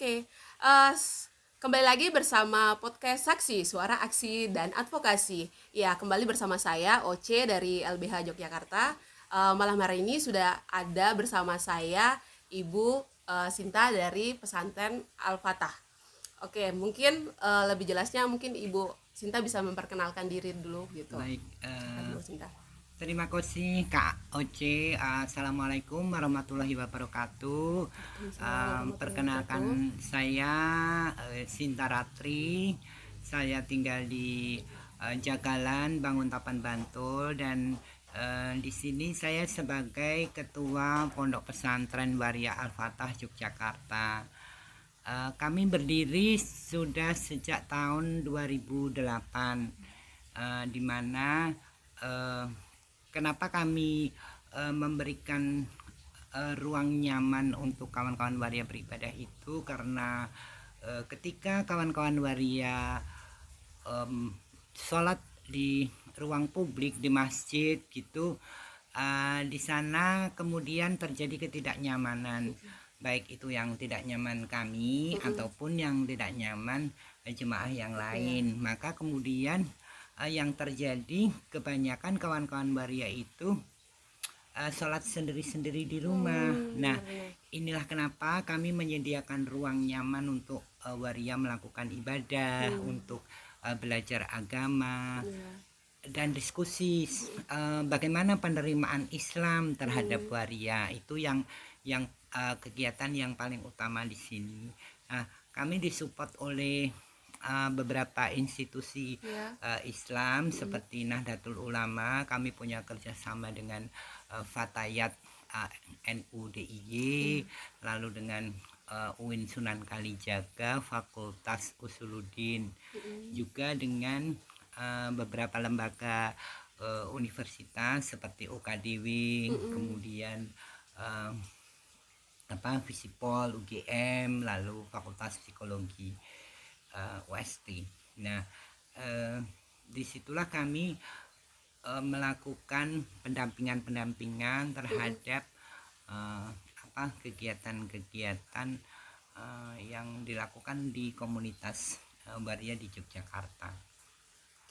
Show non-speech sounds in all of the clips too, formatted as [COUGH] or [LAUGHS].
Oke. Oke, eh, s- kembali lagi bersama podcast Saksi, Suara Aksi dan Advokasi. Ya, kembali bersama saya Oce dari LBH Yogyakarta. Eh, malam hari ini sudah ada bersama saya Ibu eh, Sinta dari pesantren Al-Fatah. Oke, mungkin eh, lebih jelasnya mungkin Ibu Sinta bisa memperkenalkan diri dulu gitu. Baik. eh, Ibu Sinta. Terima kasih Kak Oce. Assalamualaikum warahmatullahi wabarakatuh. Um, perkenalkan saya eh, Sinta Ratri. Saya tinggal di eh, Jagalan Banguntapan Bantul dan eh, di sini saya sebagai ketua Pondok Pesantren Waria Al-Fatah Yogyakarta. Eh, kami berdiri sudah sejak tahun 2008 eh, di mana eh, kenapa kami eh, memberikan eh, ruang nyaman untuk kawan-kawan waria beribadah itu? Karena eh, ketika kawan-kawan waria em, sholat di ruang publik di masjid gitu eh, di sana kemudian terjadi ketidaknyamanan. Baik itu yang tidak nyaman kami ataupun yang tidak nyaman jemaah yang lain. Maka kemudian eh, yang terjadi kebanyakan kawan-kawan waria itu eh, sholat sendiri-sendiri di rumah. Nah inilah kenapa kami menyediakan ruang nyaman untuk eh, waria melakukan ibadah untuk eh, belajar agama dan diskusi eh, bagaimana penerimaan Islam terhadap waria. Itu yang yang eh, kegiatan yang paling utama di sini. Nah, kami disupport oleh eh, beberapa institusi Ya. eh, Islam seperti Nahdlatul Ulama. Kami punya kerjasama dengan eh, Fatayat eh, NU DIY, lalu dengan eh, UIN Sunan Kalijaga, Fakultas Usuluddin, juga dengan eh, beberapa lembaga eh, universitas seperti UKDW, kemudian eh, apa Visipol, UGM, lalu Fakultas Psikologi eh, UST. Nah, eh, di situlah kami eh, melakukan pendampingan-pendampingan terhadap eh, apa kegiatan-kegiatan eh, yang dilakukan di komunitas eh, Waria di Yogyakarta.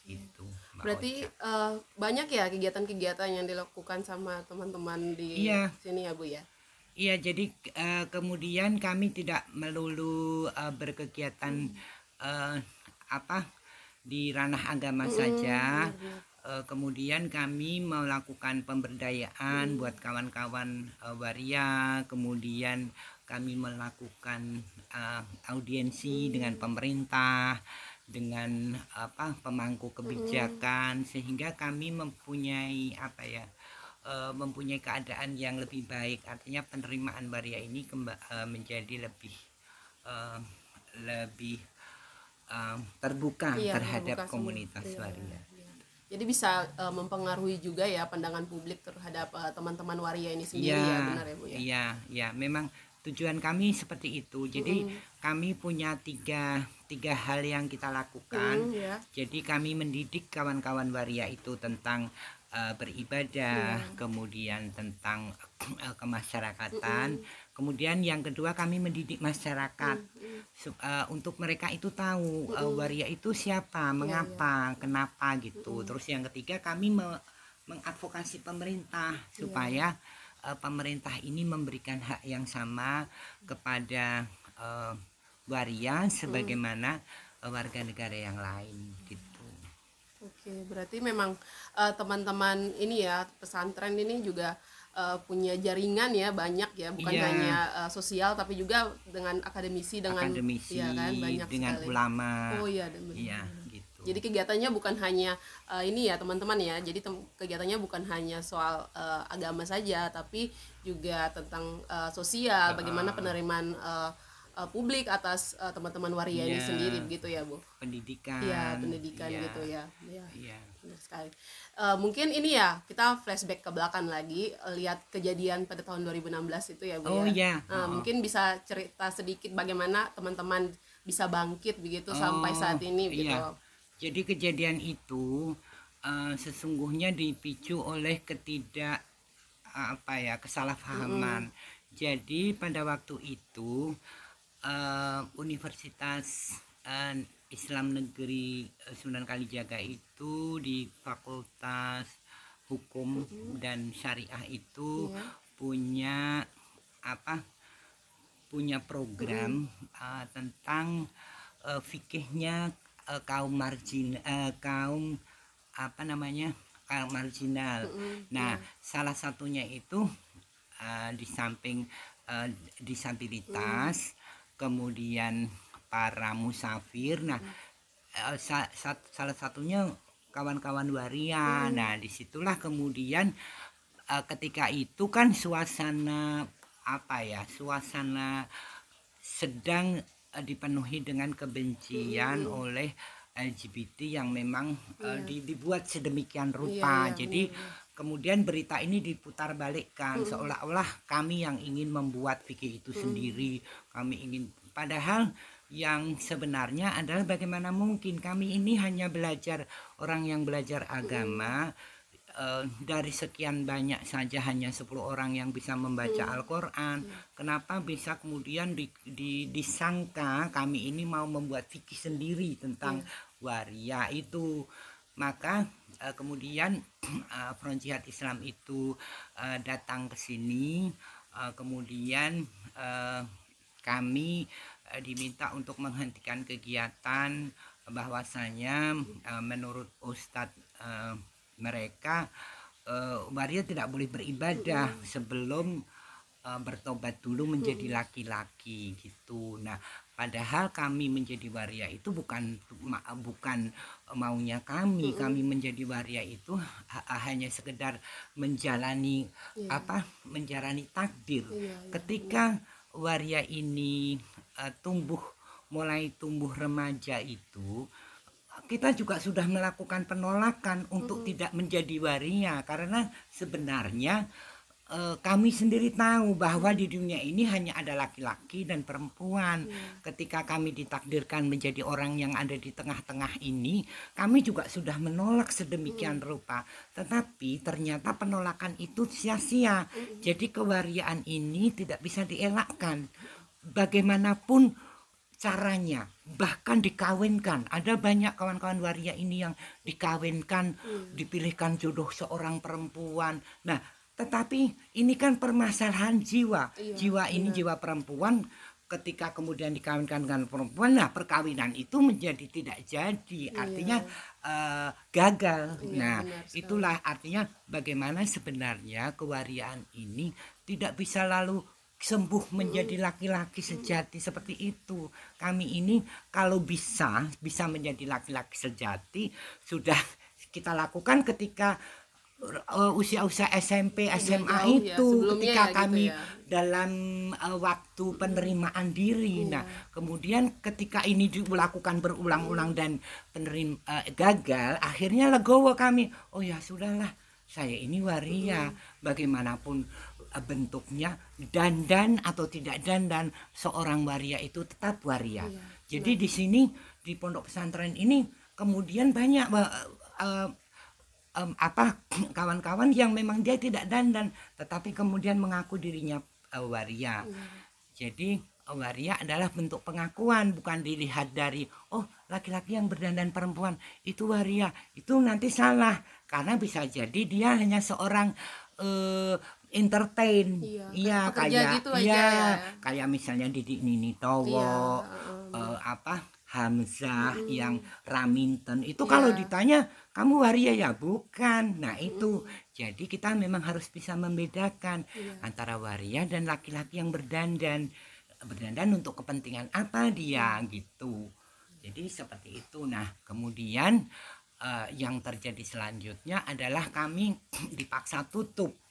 Gitu. Mbak Berarti eh, banyak ya kegiatan-kegiatan yang dilakukan sama teman-teman di Iya. sini ya Bu ya. Iya, jadi eh, kemudian kami tidak melulu eh, berkegiatan eh, apa di ranah agama saja. Eh, kemudian kami melakukan pemberdayaan buat kawan-kawan eh, waria. Kemudian kami melakukan eh, audiensi dengan pemerintah, dengan apa pemangku kebijakan, sehingga kami mempunyai apa ya? mempunyai keadaan yang lebih baik artinya penerimaan waria ini menjadi lebih eh, lebih eh, terbuka Iya, terhadap terbuka komunitas Iya, waria iya. Jadi bisa eh, mempengaruhi juga ya pandangan publik terhadap eh, teman-teman waria ini sendiri Iya, ya benar ya Bu ya. iya, iya. Memang tujuan kami seperti itu. Jadi kami punya tiga tiga hal yang kita lakukan. Hmm, ya. Jadi kami mendidik kawan-kawan waria itu tentang eh, beribadah, kemudian tentang eh, kemasyarakatan. Kemudian yang kedua kami mendidik masyarakat. Sup- eh, untuk mereka itu tahu eh, waria itu siapa, mengapa, kenapa gitu. Terus yang ketiga kami me- mengadvokasi pemerintah supaya eh, pemerintah ini memberikan hak yang sama kepada eh, waria sebagaimana eh, warga negara yang lain gitu. Oke, berarti memang teman-teman ini ya pesantren ini juga eh, punya jaringan ya banyak ya, bukan Iya. hanya eh, sosial tapi juga dengan akademisi dengan Akademisi iya kan banyak dengan sekali. ulama. Oh iya, benar. Iya, gitu. Jadi kegiatannya bukan hanya eh, ini ya teman-teman ya. Jadi tem- kegiatannya bukan hanya soal eh, agama saja, tapi juga tentang eh, sosial, bagaimana penerimaan eh, publik atas teman-teman waria ini Iya. sendiri begitu ya bu. pendidikan. Iya pendidikan Iya, gitu ya. Iya. Iya. Benar sekali. Eh, mungkin ini ya kita flashback ke belakang lagi eh, lihat kejadian pada tahun 2016 itu ya bu Oh, ya. iya. Nah, Oh. mungkin bisa cerita sedikit bagaimana teman-teman bisa bangkit begitu sampai Oh, saat ini gitu. iya. Jadi kejadian itu eh, sesungguhnya dipicu oleh ketidak apa ya kesalahpahaman. Jadi pada waktu itu eh, Universitas Islam Negeri eh, Sunan Kalijaga itu di Fakultas Hukum dan Syariah itu Iya. punya apa? Punya program eh, tentang eh, fikihnya eh, kaum margin eh, kaum apa namanya? kaum marginal. Mm-mm. Nah, salah satunya itu eh, di samping eh, disabilitas, kemudian para musafir. Nah, eh, sa- sa- salah satunya kawan-kawan waria. Nah, di situlah kemudian eh, ketika itu kan suasana apa ya? Suasana sedang eh, dipenuhi dengan kebencian oleh LGBT yang memang eh, di- dibuat sedemikian rupa. Iya, iya, Jadi iya, iya. kemudian berita ini diputar balikkan seolah-olah kami yang ingin membuat fikih itu sendiri. Kami ingin padahal yang sebenarnya adalah bagaimana mungkin kami ini hanya belajar orang yang belajar agama eh, dari sekian banyak saja hanya 10 orang yang bisa membaca Al-Qur'an. Kenapa bisa kemudian di- di- disangka kami ini mau membuat fikih sendiri tentang waria itu? Maka eh, kemudian [CLEARS THROAT] eh, Front Jihad Islam itu eh, datang ke sini eh, kemudian eh, kami diminta untuk menghentikan kegiatan bahwasanya eh, menurut Ustadz eh, mereka eh, waria tidak boleh beribadah sebelum eh, bertobat dulu menjadi laki-laki gitu. Nah, padahal kami menjadi waria itu bukan ma- bukan maunya kami. Kami menjadi waria itu ha- hanya sekedar menjalani Iya. apa? menjalani takdir. Iya, iya, Ketika waria ini eh, tumbuh mulai tumbuh remaja itu kita juga sudah melakukan penolakan untuk tidak menjadi waria karena sebenarnya eh, kami sendiri tahu bahwa di dunia ini hanya ada laki-laki dan perempuan. Ketika kami ditakdirkan menjadi orang yang ada di tengah-tengah ini, kami juga sudah menolak sedemikian rupa. Tetapi ternyata penolakan itu sia-sia. Jadi kewariaan ini tidak bisa dielakkan. Bagaimanapun caranya bahkan dikawinkan. Ada banyak kawan-kawan waria ini yang dikawinkan dipilihkan jodoh seorang perempuan. Nah tetapi ini kan permasalahan jiwa. Iya, jiwa ini jiwa perempuan ketika kemudian dikawinkan dengan perempuan nah perkawinan itu menjadi tidak jadi. Artinya eh, gagal. Iya, nah itulah artinya bagaimana sebenarnya kewariaan ini tidak bisa lalu sembuh menjadi laki-laki sejati seperti itu. Kami ini kalau bisa bisa menjadi laki-laki sejati sudah kita lakukan ketika uh, usia-usia SMP, SMA jauh ya, itu sebelumnya ketika ya gitu kami ya. dalam uh, waktu penerimaan diri. Iya. Nah, kemudian ketika ini dilakukan berulang-ulang dan penerim uh, gagal, akhirnya legowo kami. Oh ya sudahlah, saya ini waria. Bagaimanapun uh, bentuknya dandan atau tidak dandan, seorang waria itu tetap waria. Iya, Jadi di sini di pondok pesantren ini kemudian banyak uh, uh, em, apa [CLEARS THROAT] kawan-kawan yang memang dia tidak dandan tetapi kemudian mengaku dirinya eh, waria. Jadi eh, waria adalah bentuk pengakuan bukan dilihat dari oh laki-laki yang berdandan perempuan itu waria. Itu nanti salah karena bisa jadi dia hanya seorang eh, entertain. Iya, Iya kayak gitu iya, ya. kayak misalnya Didi Nini Towo Iya, eh, apa Hamzah yang Raminten. Itu kalau Iya. ditanya kamu waria ya? Bukan. Nah itu. Jadi kita memang harus bisa membedakan Iya. antara waria dan laki-laki yang berdandan. Berdandan untuk kepentingan apa dia gitu. Jadi seperti itu. Nah kemudian eh, yang terjadi selanjutnya adalah kami [CLEARS THROAT] dipaksa tutup.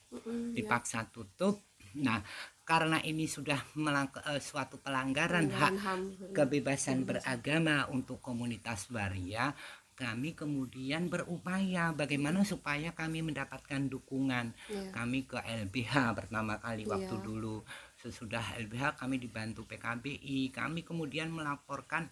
Dipaksa tutup nah karena ini sudah melak- eh, suatu pelanggaran hak HAM. kebebasan beragama untuk komunitas waria kami kemudian berupaya bagaimana supaya kami mendapatkan dukungan Iya. kami ke LBH pertama kali waktu Iya. dulu sesudah LBH kami dibantu PKBI kami kemudian melaporkan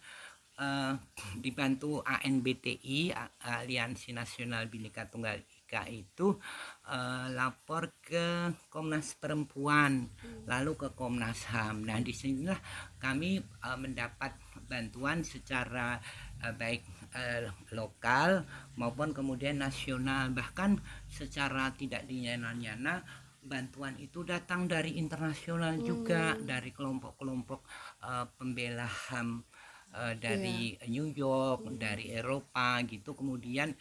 eh, dibantu ANBTI Aliansi Nasional Bhinneka Tunggal Ika itu eh, lapor ke Komnas Perempuan lalu ke Komnas HAM. Nah di sinilah kami eh, mendapat bantuan secara eh, baik eh, lokal maupun kemudian nasional. Bahkan secara tidak dinyana-nyana bantuan itu datang dari internasional juga dari kelompok-kelompok eh, pembela HAM dari New York, dari Eropa gitu. Kemudian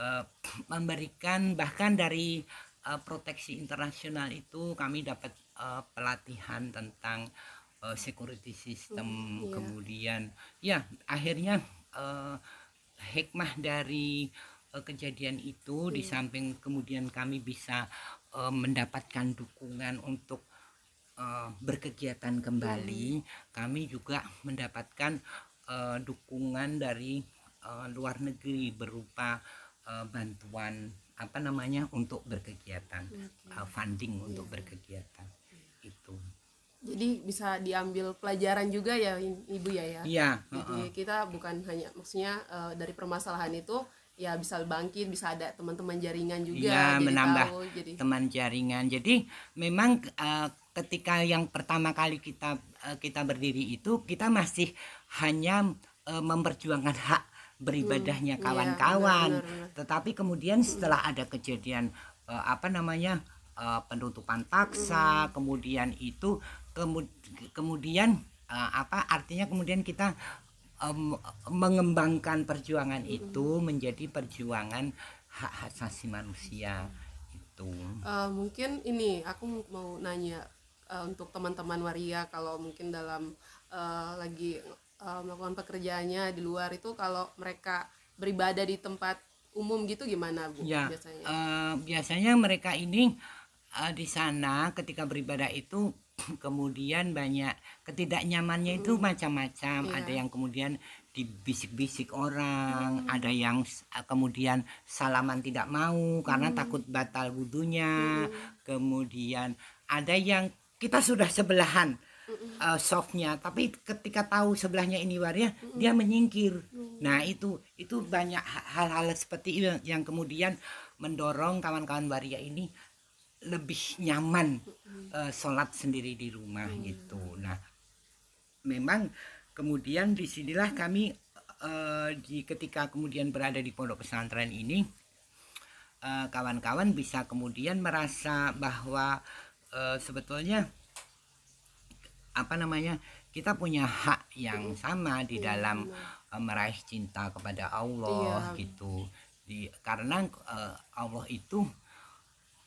eh, memberikan bahkan dari eh, proteksi internasional itu kami dapat eh, pelatihan tentang eh, security system iya. kemudian ya akhirnya eh, hikmah dari eh, kejadian itu di samping kemudian kami bisa eh, mendapatkan dukungan untuk eh, berkegiatan kembali kami juga mendapatkan eh, dukungan dari eh, luar negeri berupa eh, bantuan apa namanya untuk berkegiatan eh, funding untuk berkegiatan itu Jadi bisa diambil pelajaran juga ya Ibu ya ya. iya Jadi kita bukan hanya maksudnya eh, dari permasalahan itu ya bisa bangkit, bisa ada teman-teman jaringan juga Iya, jadi menambah tahu, jadi teman jaringan. Jadi memang eh, ketika yang pertama kali kita kita berdiri itu kita masih hanya eh, memperjuangkan hak beribadahnya iya, kawan-kawan. benar, Tetapi kemudian setelah ada kejadian eh, apa namanya eh, penutupan paksa, kemudian itu kemu- kemudian eh, apa artinya kemudian kita em, mengembangkan perjuangan itu menjadi perjuangan hak asasi manusia itu. Eh, mungkin ini aku mau nanya eh, untuk teman-teman waria kalau mungkin dalam eh, lagi eh, melakukan pekerjaannya di luar itu kalau mereka beribadah di tempat umum gitu gimana Bu Ya, biasanya? eh, biasanya mereka ini eh, di sana ketika beribadah itu [CLEARS THROAT] kemudian banyak ketidaknyamannya itu macam-macam. Iya. Ada yang kemudian dibisik-bisik orang, ada yang kemudian salaman tidak mau karena takut batal wudhunya. Kemudian ada yang kita sudah sebelahan eh, softnya, tapi ketika tahu sebelahnya ini waria, dia menyingkir. Nah itu itu banyak hal-hal seperti itu yang- kemudian mendorong kawan-kawan waria ini lebih nyaman eh, sholat sendiri di rumah gitu. Nah, memang kemudian di sinilah kami eh, di ketika kemudian berada di pondok pesantren ini kawan-kawan bisa kemudian merasa bahwa eh, sebetulnya apa namanya kita punya hak yang sama di dalam eh, meraih cinta kepada Allah Iya. gitu. Di karena eh, Allah itu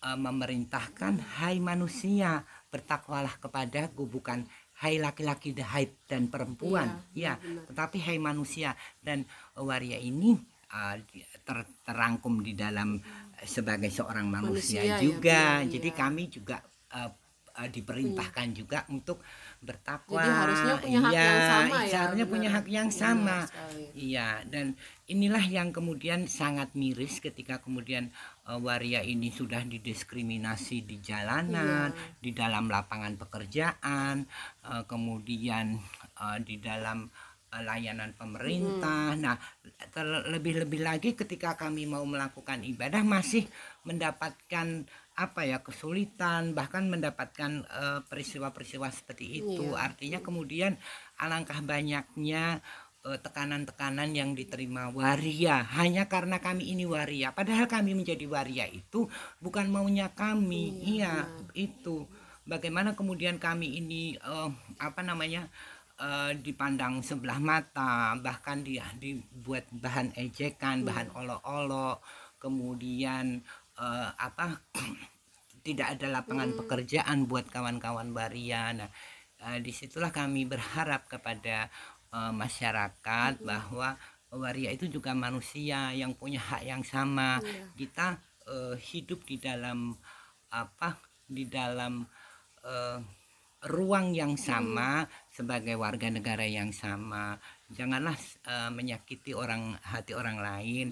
eh, memerintahkan hai manusia bertakwalah kepadaku bukan hai laki-laki dan perempuan. Iya, ya tetapi hai manusia. Dan waria ini di- ter- terangkum di dalam sebagai seorang manusia, Manusia ya, juga. benar, jadi iya. kami juga eh, diperintahkan juga untuk bertakwa Jadi harusnya punya hak Iya, yang sama ya, seharusnya benar. punya hak yang Benar sama. Iya, dan inilah yang kemudian sangat miris ketika kemudian eh, waria ini sudah didiskriminasi di jalanan, Iya. di dalam lapangan pekerjaan, eh, kemudian eh, di dalam layanan pemerintah. Nah, terlebih-lebih lagi ketika kami mau melakukan ibadah masih mendapatkan apa ya kesulitan bahkan mendapatkan eh, peristiwa-peristiwa seperti itu. Iya. artinya kemudian alangkah banyaknya eh, tekanan-tekanan yang diterima waria. Hanya karena kami ini waria. Padahal kami menjadi waria itu bukan maunya kami. Iya itu. Bagaimana kemudian kami ini eh, apa namanya eh, dipandang sebelah mata bahkan dia dibuat bahan ejekan bahan olok-olok kemudian eh, apa [CLEARS THROAT] tidak ada lapangan pekerjaan buat kawan-kawan waria nah eh, di situlah kami berharap kepada eh, masyarakat bahwa waria itu juga manusia yang punya hak yang sama. Kita eh, hidup di dalam apa di dalam eh, ruang yang sama sebagai warga negara yang sama. Janganlah eh, menyakiti orang hati orang lain.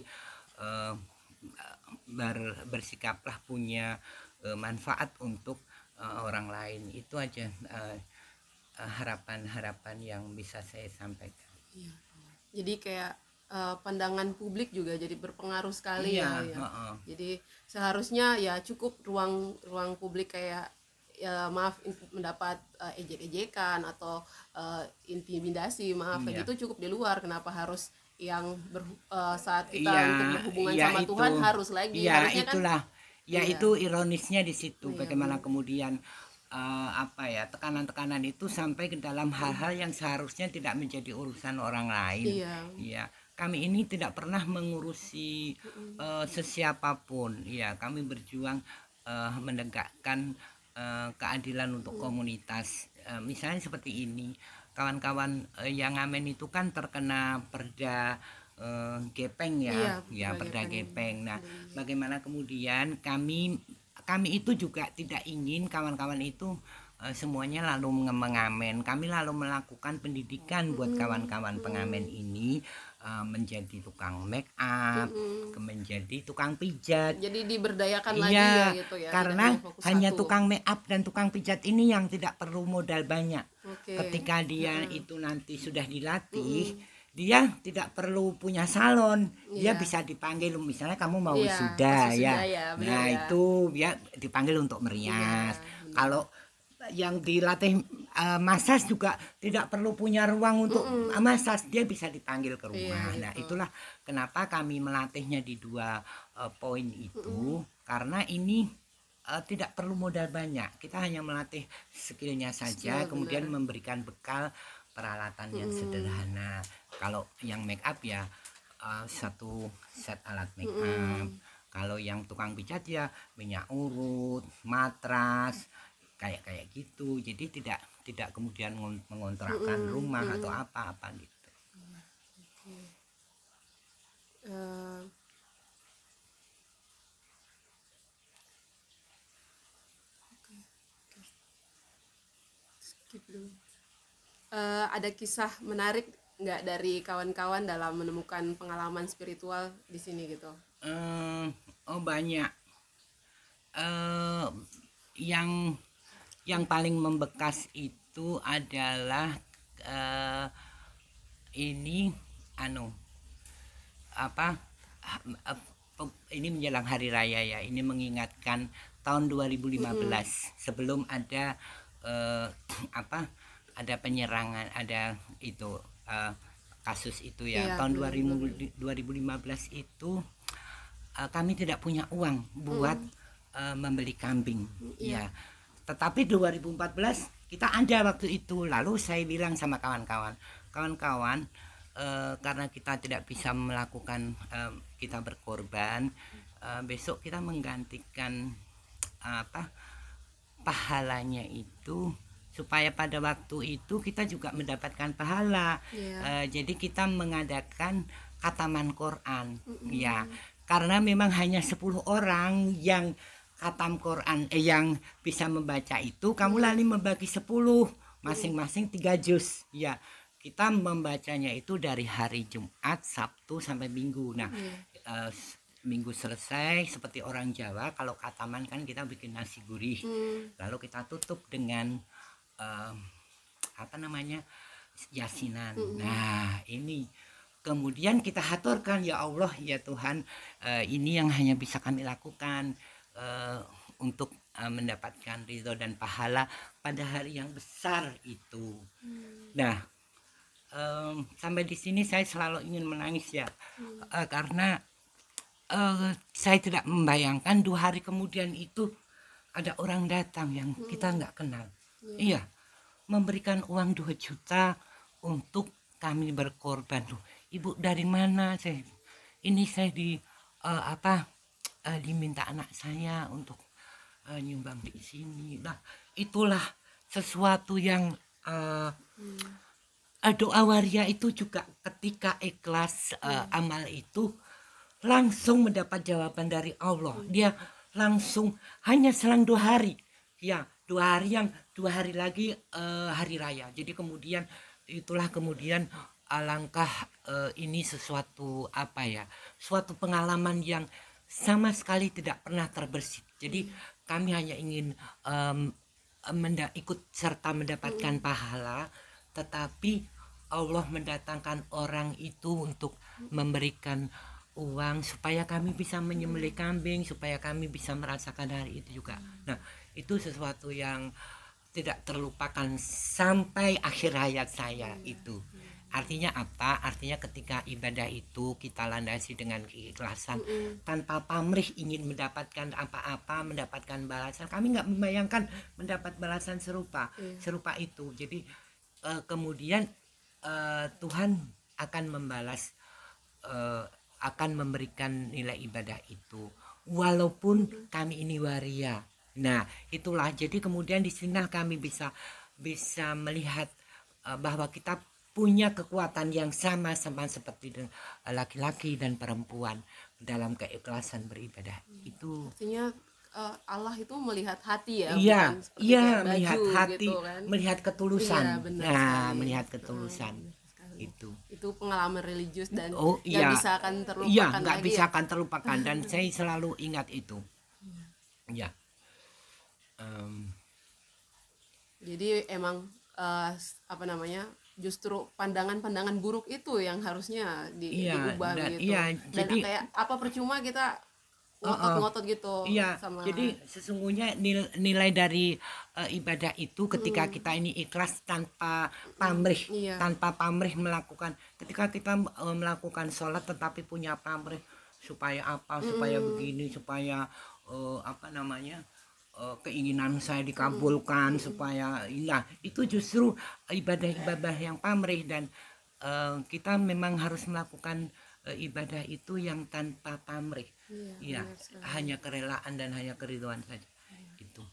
Eh, ber- bersikaplah punya eh, manfaat untuk eh, orang lain itu aja eh, harapan-harapan yang bisa saya sampaikan Iya. Jadi kayak eh, pandangan publik juga jadi berpengaruh sekali Iya, ya, ya. heeh. Jadi seharusnya ya cukup ruang ruang publik kayak ya maaf mendapat eh, ejek-ejekan atau eh, intimidasi maaf Iya. gitu cukup di luar kenapa harus yang ber, eh, saat kita untuk berhubungan iya sama itu. Tuhan harus lagi Iya, harusnya kan itulah. Ya Iya. itu ironisnya di situ Iya, bagaimana kemudian eh, apa ya tekanan-tekanan itu sampai ke dalam hal-hal yang seharusnya tidak menjadi urusan orang lain. iya Iya, kami ini tidak pernah mengurusi eh, sesiapapun. Iya, kami berjuang eh, menegakkan eh, keadilan untuk komunitas. Eh, misalnya seperti ini, kawan-kawan eh, yang ngamen itu kan terkena perda eh, gepeng ya, Iya, ya perda gepeng. Nah, bagaimana kemudian kami kami itu juga tidak ingin kawan-kawan itu eh, semuanya lalu mengamen. Kami lalu melakukan pendidikan buat kawan-kawan pengamen ini menjadi tukang make up, ke- menjadi tukang pijat. jadi diberdayakan lagi Iya, ya gitu ya karena hanya satu. tukang make up dan tukang pijat ini yang tidak perlu modal banyak. Oke. Ketika dia itu nanti sudah dilatih, dia tidak perlu punya salon. Dia Iya. bisa dipanggil misalnya kamu mau Iya, wisuda wisuda ya. ya, nah, ya. itu dia dipanggil untuk merias. Iya, Kalau yang dilatih eh, masas juga tidak perlu punya ruang untuk eh, masas, dia bisa dipanggil ke rumah. Iya, nah, gitu. itulah kenapa kami melatihnya di dua eh, poin itu karena ini eh, tidak perlu modal banyak. Kita hanya melatih skillnya saja, Skill, kemudian memberikan bekal peralatan yang sederhana. Kalau yang make up ya eh, satu set alat make up. Kalau yang tukang pijat ya minyak urut, matras, kayak kayak gitu. Jadi tidak tidak kemudian ngon- mengontrakkan rumah atau apa-apa gitu. Eh, oke, Dulu. Eh, ada kisah menarik nggak dari kawan-kawan dalam menemukan pengalaman spiritual di sini gitu? Eh, oh banyak. eh yang yang paling membekas itu adalah eh ini anu apa ini menjelang hari raya ya. Ini mengingatkan tahun 2015 sebelum ada eh, apa ada penyerangan ada itu eh, kasus itu ya. Iya, tahun 2000 2015 itu eh, kami tidak punya uang buat eh, membeli kambing ya. Tetapi 2014 kita ada waktu itu. Lalu saya bilang sama kawan-kawan kawan-kawan eh, karena kita tidak bisa melakukan eh, kita berkorban eh, besok kita menggantikan apa pahalanya itu supaya pada waktu itu kita juga mendapatkan pahala. Iya. Eh, jadi kita mengadakan kataman Quran ya. Karena memang hanya 10 orang yang khatam Quran eh, yang bisa membaca itu kamu lali membagi 10 masing-masing tiga juz ya. Kita membacanya itu dari hari Jumat Sabtu sampai Minggu. Nah eh, s- Minggu selesai seperti orang Jawa kalau kataman kan kita bikin nasi gurih. Hmm, lalu kita tutup dengan eh, apa namanya yasinan nah ini kemudian kita haturkan ya Allah ya Tuhan eh, ini yang hanya bisa kami lakukan eh, untuk mendapatkan ridho dan pahala pada hari yang besar itu. Nah em, sampai di sini saya selalu ingin menangis ya Eh, karena eh, saya tidak membayangkan dua hari kemudian itu ada orang datang yang kita nggak kenal. Iya. Memberikan uang 2 juta untuk kami berkorban. Tuh ibu dari mana saya? Ini saya di eh, apa eh, diminta anak saya untuk eh, nyumbang di sini. Nah itulah sesuatu yang eh, eh, doa waria itu juga ketika ikhlas eh, amal itu langsung mendapat jawaban dari Allah. Dia langsung hanya selang dua hari. Ya dua hari yang dua hari lagi eh, hari raya. Jadi kemudian itulah kemudian alangkah eh, ini sesuatu apa ya suatu pengalaman yang sama sekali tidak pernah terbersit jadi kami hanya ingin menda- ikut serta mendapatkan pahala. Tetapi Allah mendatangkan orang itu untuk memberikan uang supaya kami bisa menyembelih kambing supaya kami bisa merasakan hari itu juga. Nah itu sesuatu yang tidak terlupakan sampai akhir hayat saya itu. Artinya apa? Artinya ketika ibadah itu kita landasi dengan keikhlasan tanpa pamrih ingin mendapatkan apa-apa mendapatkan balasan. Kami nggak membayangkan mendapat balasan serupa Iya. serupa itu. Jadi eh, kemudian eh, Tuhan akan membalas eh, akan memberikan nilai ibadah itu. Walaupun kami ini waria. Nah itulah. Jadi kemudian di sini kami bisa bisa melihat eh, bahwa kita punya kekuatan yang sama sama seperti laki-laki dan perempuan dalam keikhlasan beribadah. Itu. Artinya eh, Allah itu melihat hati ya iya iya baju melihat hati gitu kan. melihat ketulusan. Iya, benar nah sekali. melihat ketulusan. Hmm. Itu itu pengalaman religius dan Oh, iya. bisa akan terlupakan iya nggak lagi bisa ya. akan terlupakan. Dan saya selalu ingat itu. Ya Em, jadi emang s- apa namanya justru pandangan-pandangan buruk itu yang harusnya di, Iya, diubah dan- gitu. iya, dan jadi- kayak apa percuma kita ngotot-ngotot gitu Iya, sama jadi sesungguhnya nil- nilai dari eh, ibadah itu ketika kita ini ikhlas tanpa pamrih, Hmm. Iya. tanpa pamrih melakukan. Ketika kita eh, melakukan sholat tetapi punya pamrih supaya apa, supaya Hmm. begini, supaya eh, apa namanya keinginan saya dikabulkan, Hmm. supaya, nah itu justru ibadah-ibadah yang pamrih dan eh, kita memang harus melakukan eh, ibadah itu yang tanpa pamrih. Iya, Iya, sekali. hanya kerelaan dan hanya keriduan saja. Itu.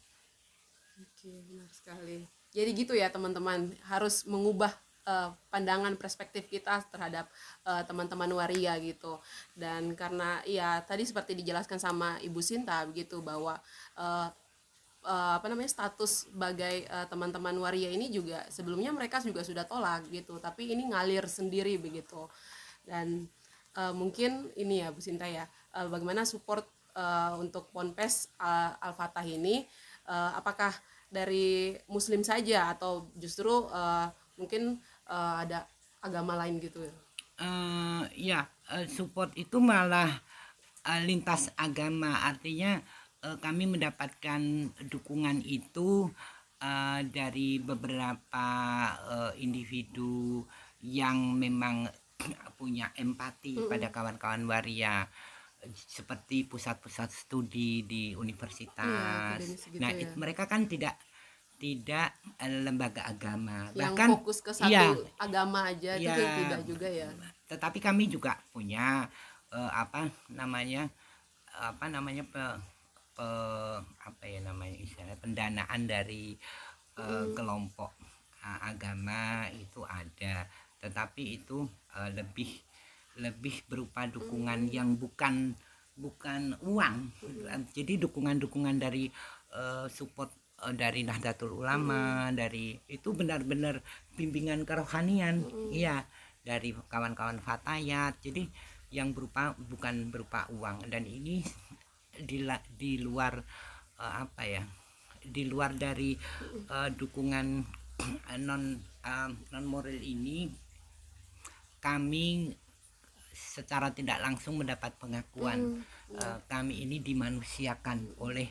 Oke, benar sekali. Jadi gitu ya teman-teman, harus mengubah eh, pandangan perspektif kita terhadap eh, teman-teman waria gitu. Dan karena ya tadi seperti dijelaskan sama Ibu Sinta begitu bahwa eh, eh, apa namanya status sebagai teman-teman waria ini juga sebelumnya mereka juga sudah tolak gitu, tapi ini ngalir sendiri begitu. Dan eh, mungkin ini ya Bu Sinta ya, eh, bagaimana support eh, untuk Ponpes eh, Al-Fatah ini? Eh, apakah dari muslim saja atau justru eh, mungkin eh, ada agama lain gitu? Eh, ya, eh, support itu malah eh, lintas agama. Artinya eh, kami mendapatkan dukungan itu eh, dari beberapa eh, individu yang memang punya empati pada kawan-kawan waria seperti pusat-pusat studi di universitas. akademis gitu nah, ya. it- mereka kan tidak tidak eh, lembaga agama. yang Bahkan fokus ke satu iya. agama aja itu Iya. tidak juga ya tetapi kami juga punya eh, apa namanya apa namanya pe, pe- apa ya namanya istilahnya pendanaan dari eh, kelompok eh, agama itu ada tetapi itu eh, lebih lebih berupa dukungan yang bukan bukan uang. Jadi dukungan-dukungan dari eh, support eh, dari Nahdlatul Ulama dari itu benar-benar bimbingan kerohanian. Iya dari kawan-kawan fatayat. Jadi yang berupa bukan berupa uang. Dan ini di di luar eh, apa ya di luar dari eh, dukungan [CLEARS THROAT] non eh, non moral ini kami secara tidak langsung mendapat pengakuan. Eh, kami ini dimanusiakan oleh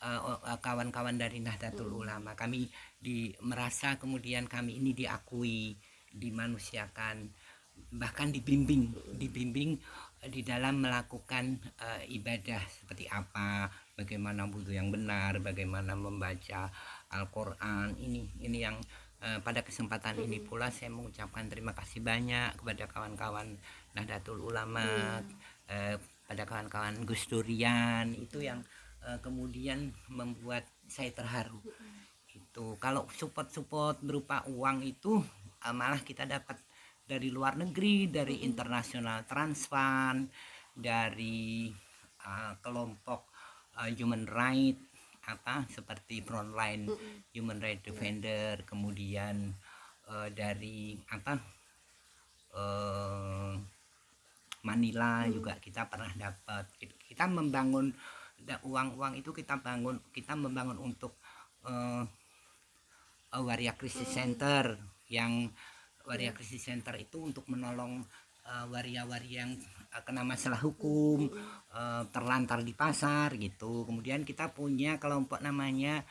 eh, eh, kawan-kawan dari Nahdlatul Ulama. Kami di merasa kemudian kami ini diakui dimanusiakan bahkan dibimbing dibimbing eh, di dalam melakukan eh, ibadah seperti apa bagaimana wudhu yang benar bagaimana membaca Al-Quran. Ini ini yang eh, pada kesempatan ini pula saya mengucapkan terima kasih banyak kepada kawan-kawan Nahdlatul Ulama eh, pada kawan-kawan Gus Durian. Itu yang eh, kemudian membuat saya terharu. Itu kalau support-support berupa uang itu eh, malah kita dapat dari luar negeri dari internasional transfund dari eh, kelompok eh, human right apa seperti frontline human right defender kemudian eh, dari apa eh, Manila juga kita pernah dapat. Kita membangun uang-uang itu kita bangun kita membangun untuk eh, Waria Crisis Center yang Waria Crisis Center itu untuk menolong eh, waria-waria yang eh, kena masalah hukum eh, terlantar di pasar gitu. Kemudian kita punya kelompok namanya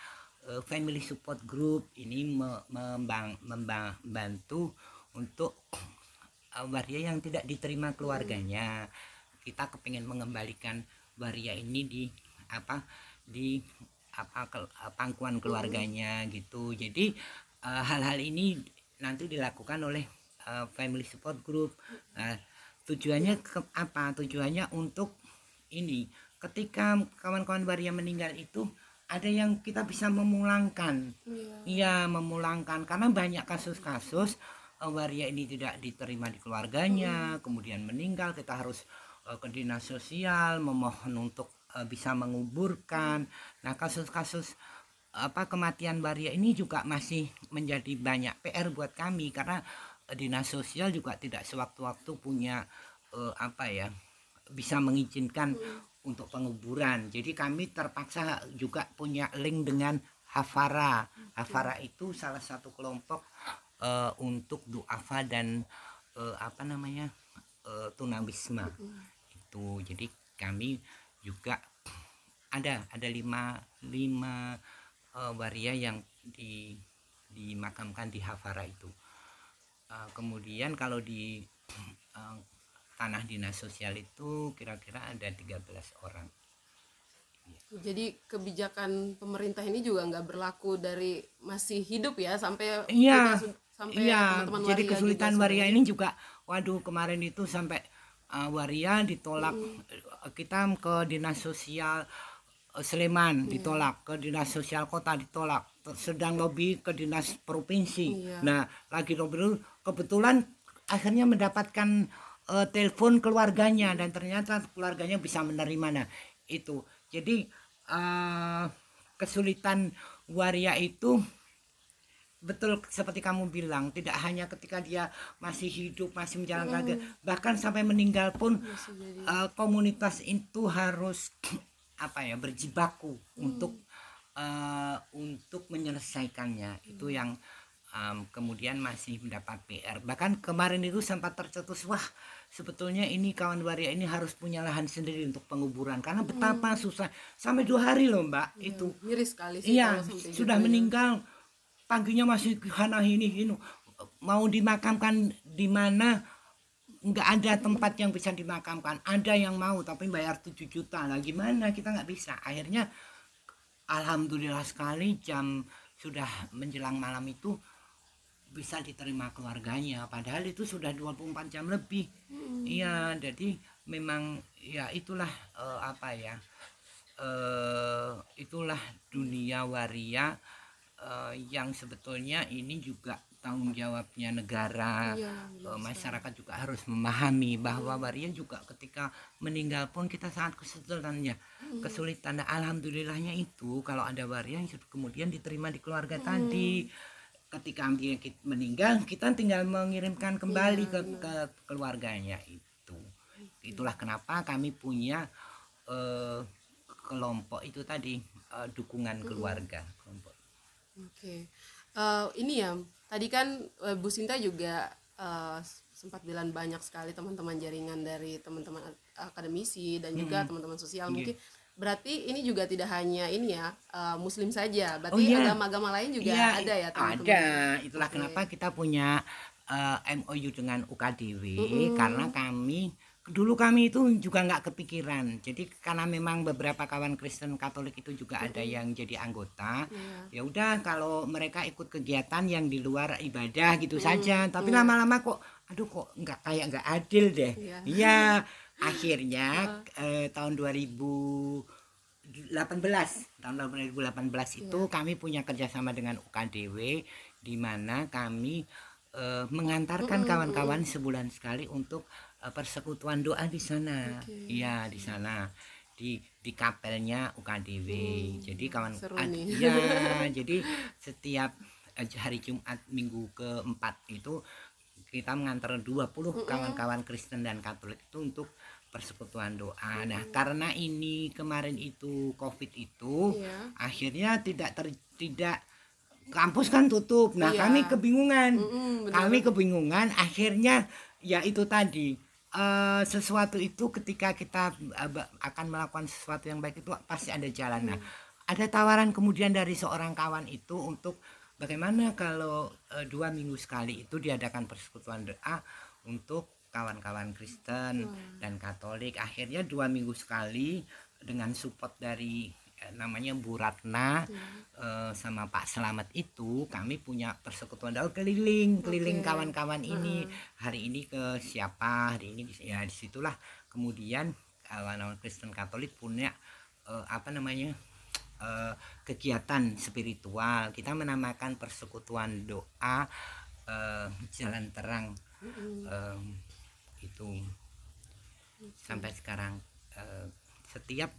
eh, Family Support Group. Ini me- membang- membantu untuk eh, waria yang tidak diterima keluarganya. Kita kepingin mengembalikan waria ini di apa di apa ke- pangkuan keluarganya gitu. Jadi hal-hal ini nanti dilakukan oleh eh, family support group. Nah, tujuannya ke apa? Tujuannya untuk ini. Ketika kawan-kawan waria meninggal itu ada yang kita bisa memulangkan. Iya. Iya memulangkan. Karena banyak kasus-kasus eh, waria ini tidak diterima di keluarganya, kemudian meninggal. Kita harus eh, ke dinas sosial memohon untuk eh, bisa menguburkan. Nah kasus-kasus apa kematian waria ini juga masih menjadi banyak PR buat kami. Karena dinas sosial juga tidak sewaktu-waktu punya eh, apa ya bisa mengizinkan untuk penguburan. Jadi kami terpaksa juga punya link dengan Hafara. Hafara itu salah satu kelompok eh, untuk duafa dan eh, apa namanya eh, tunawisma itu. Jadi kami juga ada ada lima lima eh, waria yang di dimakamkan di Hafara itu. Eh, kemudian kalau di eh, tanah dinas sosial itu kira-kira ada 13 orang. Jadi kebijakan pemerintah ini juga nggak berlaku dari masih hidup ya sampai Iya, kita sampai Iya, teman-teman jadi waria kesulitan juga waria ini juga, waduh kemarin itu sampai uh, waria ditolak, Uh, kita ke dinas sosial uh, Sleman ditolak, ke dinas sosial kota ditolak, sedang lobby ke dinas provinsi. Iya. Nah, lagi lobby kebetulan akhirnya mendapatkan uh, telepon keluarganya dan ternyata keluarganya bisa menerima. Nah, itu. Jadi uh, kesulitan waria itu betul seperti kamu bilang tidak hanya ketika dia masih hidup masih menjalankan ke- bahkan sampai meninggal pun Masih jadi- eh, komunitas itu harus [CLEARS THROAT] apa ya berjibaku untuk eh, untuk menyelesaikannya itu yang em, kemudian masih mendapat PR bahkan kemarin itu sempat tercetus wah sebetulnya ini kawan waria ini harus punya lahan sendiri untuk penguburan karena betapa susah sampai dua hari loh mbak itu miris sekali sih Iya, sudah gitu ya. meninggal. Paginya masih hana ini ini mau dimakamkan di mana nggak ada tempat yang bisa dimakamkan. Ada yang mau tapi bayar 7 juta. Lah gimana kita nggak bisa. Akhirnya alhamdulillah sekali jam sudah menjelang malam itu bisa diterima keluarganya. Padahal itu sudah 24 jam lebih. Iya jadi memang ya itulah eh, apa ya eh, itulah dunia waria eh, yang sebetulnya ini juga tanggung jawabnya negara. Eh, jelas masyarakat juga harus memahami bahwa waria juga ketika meninggal pun kita sangat kesulitan ya kesulitan. Alhamdulillahnya itu kalau ada waria yang kemudian diterima di keluarga tadi ketika meninggal kita tinggal mengirimkan kembali ke, ke keluarganya itu itulah kenapa kami punya eh, kelompok itu tadi eh, dukungan keluarga kelompok Oke, Eh, ini ya. Tadi kan Bu Sinta juga eh, sempat bilang banyak sekali teman-teman jaringan dari teman-teman ak- akademisi dan juga teman-teman sosial. Iya. Mungkin berarti ini juga tidak hanya ini ya eh, Muslim saja. Berarti Oh, iya. agama-agama lain juga Iya, ada ya teman-teman. Ada. Itulah Oke. kenapa kita punya eh, MOU dengan UKDW karena kami dulu kami itu juga nggak kepikiran. Jadi karena memang beberapa kawan Kristen Katolik itu juga ada yang jadi anggota. Iya. Ya udah kalau mereka ikut kegiatan yang di luar ibadah gitu saja. Tapi lama-lama kok aduh kok nggak kayak nggak adil deh. Iya. Iya. Akhirnya eh, tahun 2018 tahun 2018 itu kami punya kerjasama dengan UKDW di mana kami eh, mengantarkan kawan-kawan sebulan sekali untuk eh, persekutuan doa di sana. Oke. iya di sana. Di di kapelnya UKDW jadi kawan ad- iya [LAUGHS] jadi setiap eh, hari Jumat minggu keempat itu kita mengantar 20 kawan-kawan Kristen dan Katolik itu untuk persekutuan doa. Nah, karena ini kemarin itu Covid itu Iya. akhirnya tidak ter, tidak kampus kan tutup. Nah, Iya. kami kebingungan. Mm-mm, benar. kami kebingungan akhirnya ya itu tadi eh, sesuatu itu ketika kita ba- akan melakukan sesuatu yang baik itu pasti ada jalan. Nah, ada tawaran kemudian dari seorang kawan itu untuk bagaimana kalau eh, dua minggu sekali itu diadakan persekutuan doa untuk kawan-kawan Kristen dan Katolik. Akhirnya dua minggu sekali dengan support dari eh, namanya Bu Ratna eh, sama Pak Selamat itu kami punya persekutuan doa keliling keliling kawan-kawan ini. Hari ini ke siapa? Hari ini di- ya di situlah. Kemudian kawan-kawan Kristen Katolik punya eh, apa namanya eh, kegiatan spiritual. Kita menamakan persekutuan doa eh, jalan terang. Eh, itu. Sampai sekarang eh, setiap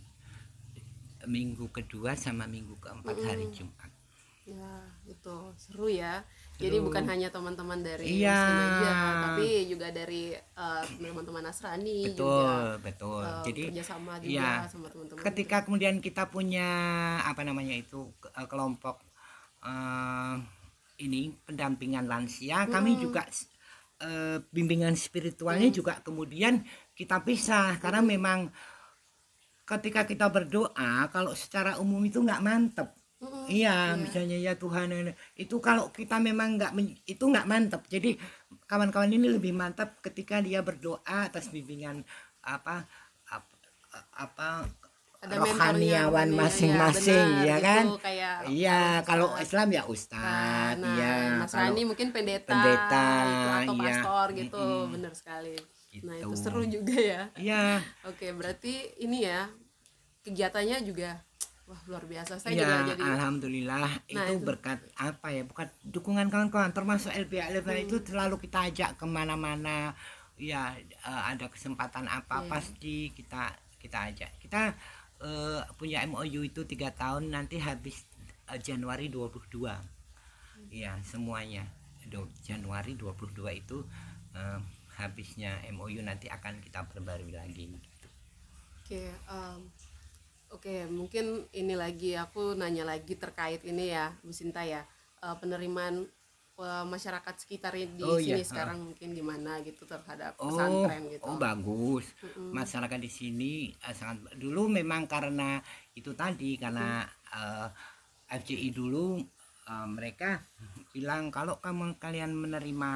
minggu kedua sama minggu keempat hari Jumat Ya, itu seru ya. Jadi Seru. bukan hanya teman-teman dari Iya. Muslim aja, tapi juga dari eh, teman-teman Nasrani betul juga. betul eh, jadi kerjasama juga iya, sama teman-teman. ketika kemudian kita punya apa namanya itu eh, kelompok eh, ini pendampingan lansia kami juga eh, bimbingan spiritualnya juga kemudian kita pisah karena memang ketika kita berdoa kalau secara umum itu nggak mantep Mm-mm. Iya, Iya. misalnya ya Tuhan ini- itu kalau kita memang nggak itu nggak mantap. Jadi kawan-kawan ini lebih mantap ketika dia berdoa atas bimbingan apa apa, apa Ada rohaniawan masing-masing benar, ya itu kan? kayak Iya, kalau. Islam ya Nah, ustadz, nah, iya. Nasrani Kalau mungkin pendeta, pendeta, gitu, atau iya. pastor gitu, Mm-mm. bener sekali. Nah itu Gitu. seru juga ya. Iya, Oke, berarti ini ya kegiatannya juga wah luar biasa. Saya iya, juga jadi alhamdulillah itu, itu. berkat apa ya? Bukan dukungan kawan-kawan, termasuk LBH LBH Hmm. itu selalu kita ajak ke mana-mana. Ya, eh, ada kesempatan apa Iya. pasti kita kita ajak. Kita eh, punya MOU itu tiga tahun nanti habis eh, Januari 22 Iya semuanya Do- Januari 22 itu eh, habisnya MOU nanti akan kita perbarui lagi Oke, em, oke mungkin ini lagi aku nanya lagi terkait ini ya, Bu Sinta ya, Eh, penerimaan eh, masyarakat sekitar di Oh, sini iya, sekarang mungkin gimana gitu terhadap Oh, pesantren gitu. oh bagus. Masyarakat di sini eh, sangat dulu memang karena itu tadi karena eh, FCI dulu eh, mereka bilang kalau kamu kalian menerima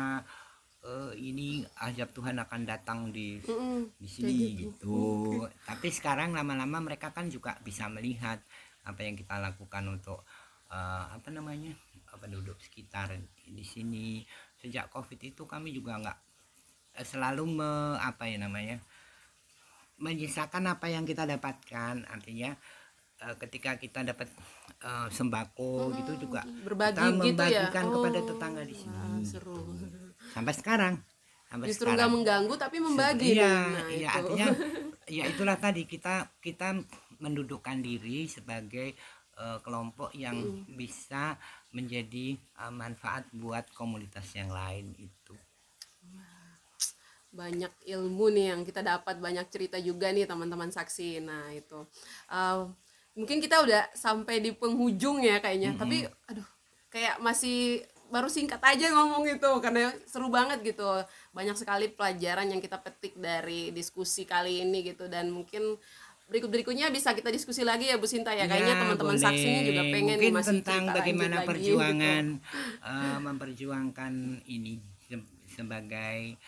eh, ini azab Tuhan akan datang di Mm-mm. di sini gitu. Tapi sekarang lama-lama mereka kan juga bisa melihat apa yang kita lakukan untuk eh, apa namanya penduduk sekitar di sini. Sejak Covid itu kami juga nggak eh, selalu me, apa ya namanya menyisakan apa yang kita dapatkan. Artinya ketika kita dapat eh, sembako gitu juga berbagi kita gitu ya. membagikan kepada Oh, tetangga di sini. wah, gitu. seru. Sampai sekarang. Sampai Justru nggak mengganggu tapi membagi Iya. Nah, iya itu. artinya [LAUGHS] ya itulah tadi kita kita mendudukkan diri sebagai eh, kelompok yang bisa menjadi eh, manfaat buat komunitas yang lain itu. banyak ilmu nih yang kita dapat banyak cerita juga nih teman-teman saksi nah itu Uh, mungkin kita udah sampai di penghujung ya kayaknya tapi aduh kayak masih baru singkat aja ngomong gitu karena seru banget gitu. Banyak sekali pelajaran yang kita petik dari diskusi kali ini gitu. Dan mungkin berikut berikutnya bisa kita diskusi lagi ya Bu Sinta ya. Kayaknya Ya, teman-teman boleh. saksinya juga pengen nih mungkin masih tentang bagaimana lagi, perjuangan [LAUGHS] eh, memperjuangkan ini se- sebagai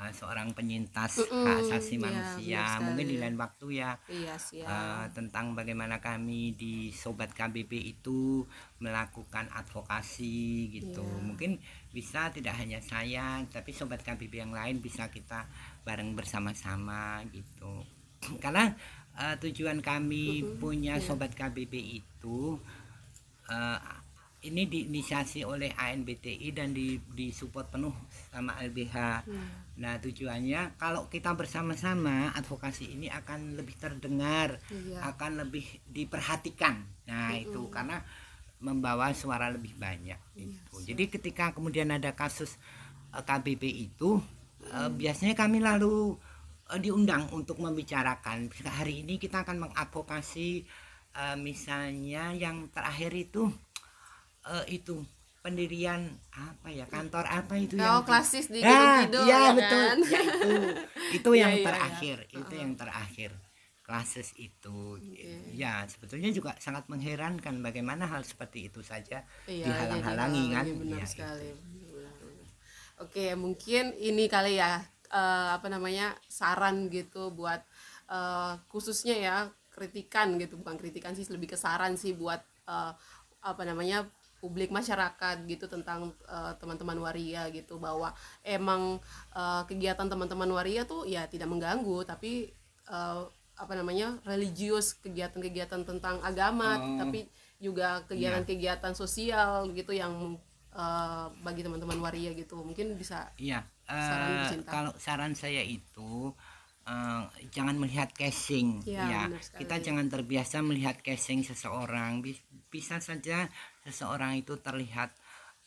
eh, seorang penyintas Mm-mm, hak asasi iya, manusia. benar Mungkin di lain waktu ya iya eh, tentang bagaimana kami di Sobat KBP itu melakukan advokasi gitu. Iya. Mungkin bisa tidak hanya saya, tapi Sobat KBP yang lain bisa kita bareng bersama-sama gitu. [CLEARS THROAT] Karena eh, tujuan kami punya iya. Sobat KBP itu eh, ini diinisiasi oleh ANBTI dan di disupport penuh sama LBH. Nah tujuannya kalau kita bersama-sama advokasi ini akan lebih terdengar, Iya. akan lebih diperhatikan. Nah itu karena membawa suara lebih banyak. Itu. Jadi ketika kemudian ada kasus eh, KBP itu eh, biasanya kami lalu eh, diundang untuk membicarakan. Hari ini kita akan mengadvokasi misalnya yang terakhir itu itu pendirian apa ya kantor apa itu Oh, yang klasis di Ah, iya ya betul. kan? ya itu itu Iya, yang iya. terakhir itu yang terakhir klases itu ya. Sebetulnya juga sangat mengherankan bagaimana hal seperti itu saja Iya, dihalang-halangi kan? benar Iya, sekali. benar. oke mungkin ini kali ya eh, apa namanya saran gitu buat eh, khususnya ya kritikan gitu. Bukan kritikan sih lebih ke saran sih buat eh, apa namanya publik masyarakat gitu tentang eh, teman-teman waria gitu bahwa emang eh, kegiatan teman-teman waria tuh ya tidak mengganggu tapi eh, apa namanya religius kegiatan-kegiatan tentang agama Oh. tapi juga kegiatan-kegiatan sosial gitu yang eh, bagi teman-teman waria gitu mungkin bisa Iya, Saran Sinta. kalau saran saya itu eh, jangan melihat casing, Iya, ya. sekali. Kita jangan terbiasa melihat casing seseorang. Bis- Bisa saja seseorang itu terlihat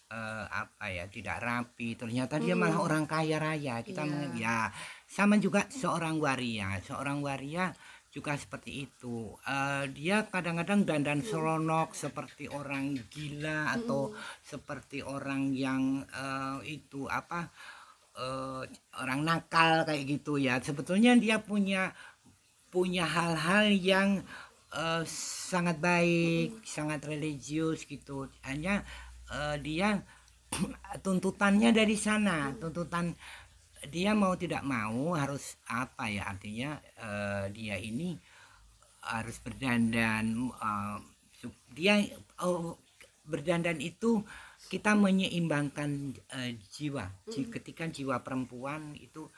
eh, apa ya tidak rapi. Ternyata dia malah orang kaya raya. Kita Hmm. Iya. ya sama juga seorang waria. Seorang waria juga seperti itu. Eh, dia kadang-kadang dandan seronok seperti orang gila atau seperti orang yang eh, itu apa eh, orang nakal kayak gitu ya. Sebetulnya dia punya punya hal-hal yang eh, sangat baik sangat religius gitu. Hanya eh, dia [CLEARS THROAT] tuntutannya dari sana. Tuntutan dia mau tidak mau harus apa ya artinya eh, dia ini harus berdandan su- dia oh, berdandan itu kita menyeimbangkan eh, jiwa. Ji- ketika jiwa perempuan itu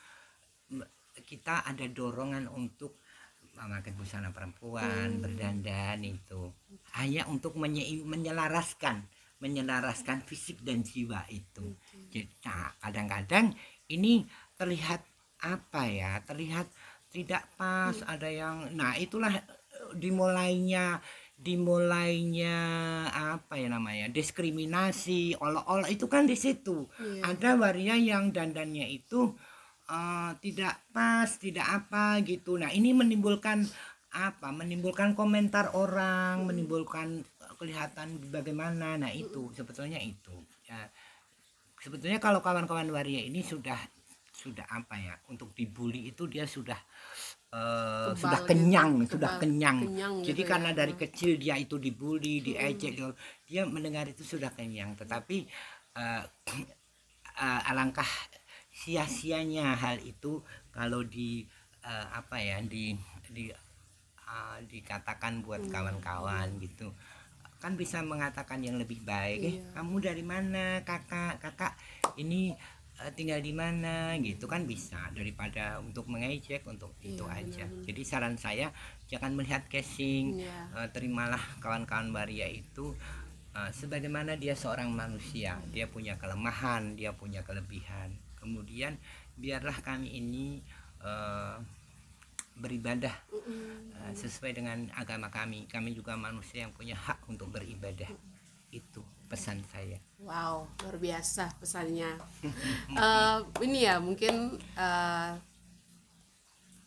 kita ada dorongan untuk memakai busana perempuan berdandan itu. Hanya untuk menye- menyelaraskan menyelaraskan fisik dan jiwa itu. Jadi, nah, kadang-kadang ini terlihat apa ya terlihat tidak pas ada yang nah itulah eh, dimulainya dimulainya apa ya namanya diskriminasi olok-olok itu kan di situ. Iya. ada waria yang dandannya itu eh, tidak pas tidak apa gitu. Nah ini menimbulkan apa? Menimbulkan komentar orang menimbulkan eh, kelihatan bagaimana. Nah itu sebetulnya itu. Ya sebetulnya kalau kawan-kawan waria ini sudah sudah apa ya untuk dibully itu dia sudah eh, Kebal sudah gitu, kenyang kebal- sudah kenyang, kenyang jadi gitu karena ya. dari kecil dia itu dibully diejek dia- dia mendengar itu sudah kenyang. Tetapi eh, [CLEARS THROAT] eh, alangkah sia-sianya hal itu kalau di eh, apa ya di di eh, dikatakan buat Hmm. kawan-kawan gitu. Kan bisa mengatakan yang lebih baik eh Iya. kamu dari mana kakak? Kakak ini eh, tinggal di mana gitu kan bisa daripada untuk mengejek untuk itu Iya, aja. benar-benar. jadi saran saya jangan melihat casing Iya. Eh, terimalah kawan-kawan waria itu eh, sebagaimana dia seorang manusia. Dia punya kelemahan dia punya kelebihan. Kemudian biarlah kami ini eh, beribadah eh, sesuai dengan agama kami. Kami juga manusia yang punya hak untuk beribadah itu pesan saya Wow, luar biasa pesannya. [LAUGHS] Eh, ini ya mungkin eh,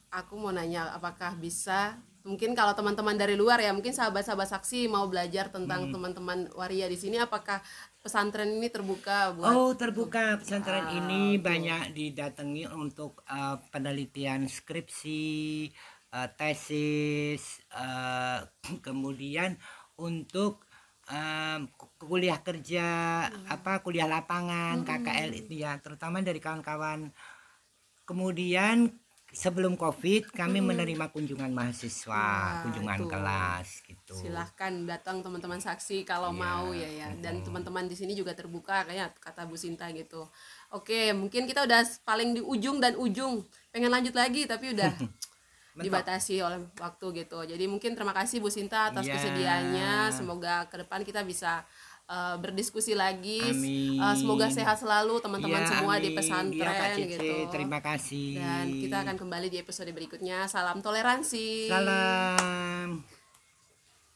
aku mau nanya apakah bisa mungkin kalau teman-teman dari luar ya mungkin sahabat-sahabat saksi mau belajar tentang Hmm. teman-teman waria di sini apakah pesantren ini terbuka buat Oh terbuka pesantren Ah, ini banyak didatangi untuk eh, penelitian skripsi, eh, tesis, eh, [CLEARS THROAT] kemudian untuk ku- kuliah kerja, apa kuliah lapangan, KKL itu ya, terutama dari kawan-kawan. Kemudian sebelum COVID kami menerima kunjungan mahasiswa, Wah, kunjungan itu. kelas gitu. silahkan datang teman-teman saksi kalau Iya, mau ya ya. Dan teman-teman di sini juga terbuka kayak kata Bu Sinta gitu. Oke mungkin kita udah paling di ujung dan ujung. Pengen lanjut lagi tapi udah [LAUGHS] dibatasi oleh waktu gitu jadi mungkin terima kasih Bu Sinta atas Iya. kesediaannya semoga ke depan kita bisa uh, berdiskusi lagi Amin. Uh, semoga sehat selalu teman-teman Ya, semua di amin. pesantren Ya, Kak Cici, gitu Terima kasih. dan kita akan kembali di episode berikutnya salam toleransi Salam.